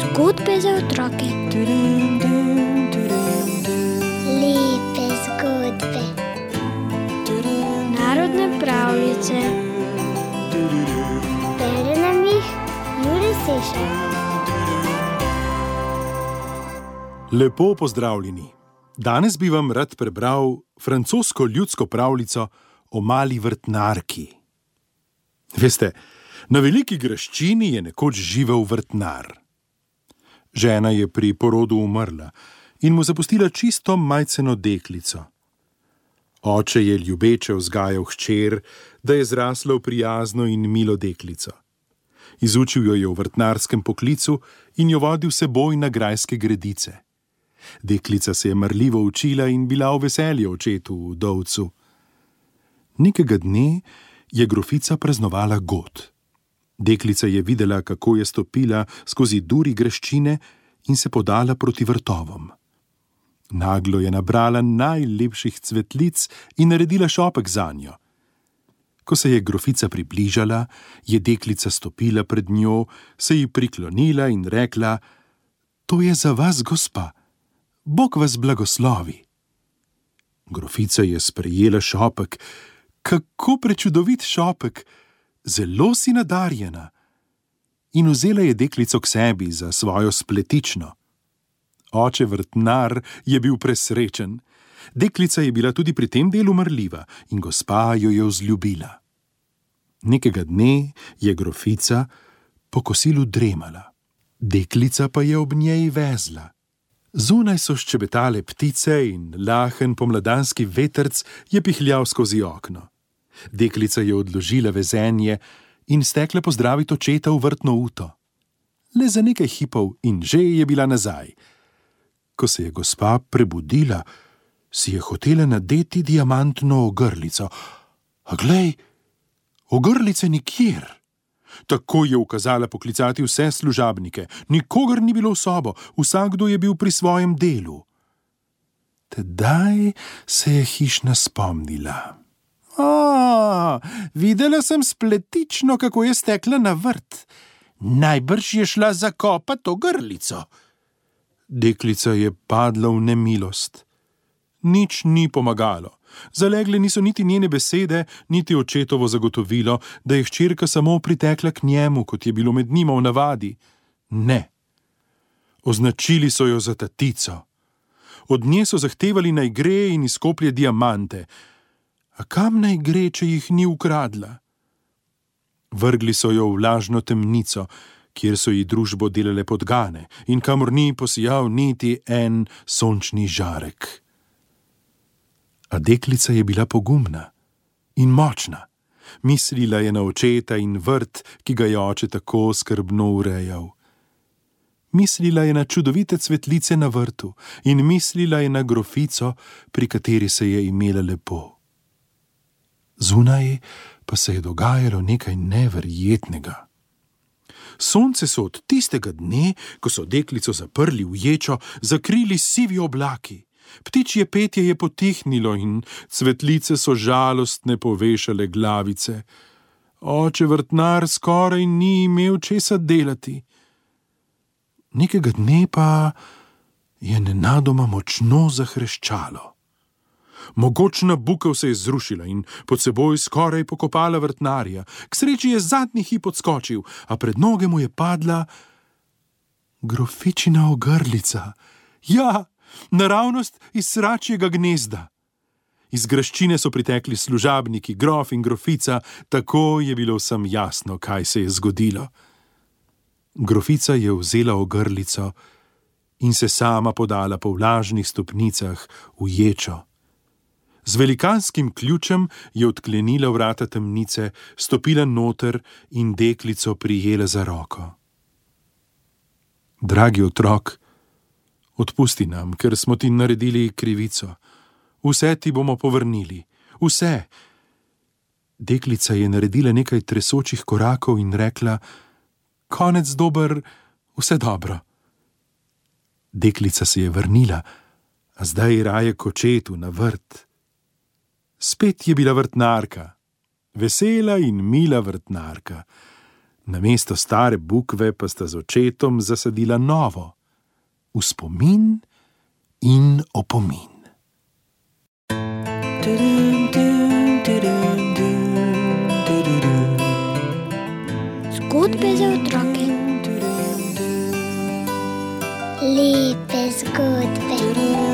Zgodbe za otroke. Lepe zgodbe. Narodne pravljice. Bere nam jih Juri Sešar. Lepo pozdravljeni. Danes bi vam rad prebral francosko ljudsko pravljico o mali vrtnarki. Veste, na veliki graščini je nekoč živel vrtnar. Žena je pri porodu umrla in mu zapustila čisto majceno deklico. Oče je ljubeče vzgajal hčer, da je zrasla v prijazno in milo deklico. Izučil jo je v vrtnarskem poklicu in jo vodil seboj na grajske gredice. Deklica se je mrljivo učila in bila v veselju očetu dovcu. Nekega dne je grofica praznovala god. Deklica je videla, kako je stopila skozi duri greščine in se podala proti vrtovom. Naglo je nabrala najlepših cvetlic in naredila šopek za njo. Ko se je grofica približala, je deklica stopila pred njo, se ji priklonila in rekla: To je za vas, gospa, Bog vas blagoslovi. Grofica je sprejela šopek, kako prečudovit šopek, zelo si nadarjena. In vzela je deklico k sebi za svojo spletično. Oče vrtnar je bil presrečen. Deklica je bila tudi pri tem delu mrljiva in gospa jo je vzljubila. Nekega dne je grofica po kosilu dremala, deklica pa je ob njej vezla. Zunaj so ščebetale ptice in lahen pomladanski vetrc je pihljal skozi okno. Deklica je odložila vezenje in stekla pozdraviti očeta v vrtno uto. Le za nekaj hipov in že je bila nazaj. Ko se je gospa prebudila, si je hotela nadeti diamantno ogrlico. A glej, ogrlice nikjer. Tako je ukazala poklicati vse služabnike, nikogar ni bilo v sobo, vsakdo je bil pri svojem delu. Tedaj se je hišna spomnila. A, videla sem spletično, kako je stekla na vrt. Najbrž je šla zakopati to grlico. Deklica je padla v nemilost. Nič ni pomagalo. Zalegle niso niti njene besede, niti očetovo zagotovilo, da je hčerka samo pritekla k njemu, kot je bilo med njima v navadi. Ne. Označili so jo za tatico. Od nje so zahtevali naj gre in izkoplje diamante. A kam naj gre, če jih ni ukradla? Vrgli so jo v vlažno temnico, kjer so ji družbo delale podgane in kamor ni posijal niti en sončni žarek. A deklica je bila pogumna in močna. Mislila je na očeta in vrt, ki ga je oče tako skrbno urejal. Mislila je na čudovite cvetlice na vrtu in mislila je na grofico, pri kateri se je imela lepo. Zunaj pa se je dogajalo nekaj neverjetnega. Sonce so od tistega dne, ko so deklico zaprli v ječo, zakrili sivi oblaki. Ptičje petje je potihnilo in cvetlice so žalostne povešale glavice. Oče vrtnar skoraj ni imel česa delati. Nekega dne pa je nenadoma močno zahreščalo. Mogočna bukev se je zrušila in pod seboj skoraj pokopala vrtnarja. K sreči je zadnji hip odskočil, a pred noge mu je padla grofičina ogrlica. Ja, naravnost iz sračjega gnezda. Iz graščine so pritekli služabniki, grof in grofica, tako je bilo vsem jasno, kaj se je zgodilo. Grofica je vzela ogrlico in se sama podala po vlažnih stopnicah v ječo. Z velikanskim ključem je odklenila vrata temnice, stopila noter in deklico prijela za roko. Dragi otrok, odpusti nam, ker smo ti naredili krivico. Vse ti bomo povrnili, vse. Deklica je naredila nekaj tresočih korakov in rekla: Konec dober, vse dobro. Deklica se je vrnila, a zdaj raje kočetu na vrt. Spet je bila vrtnarka. vesela in mila vrtnarka. Na mesto stare bukve pa sta z očetom zasadila novo, v spomin in opomin. Zgodbe za otroke. Lepe zgodbe.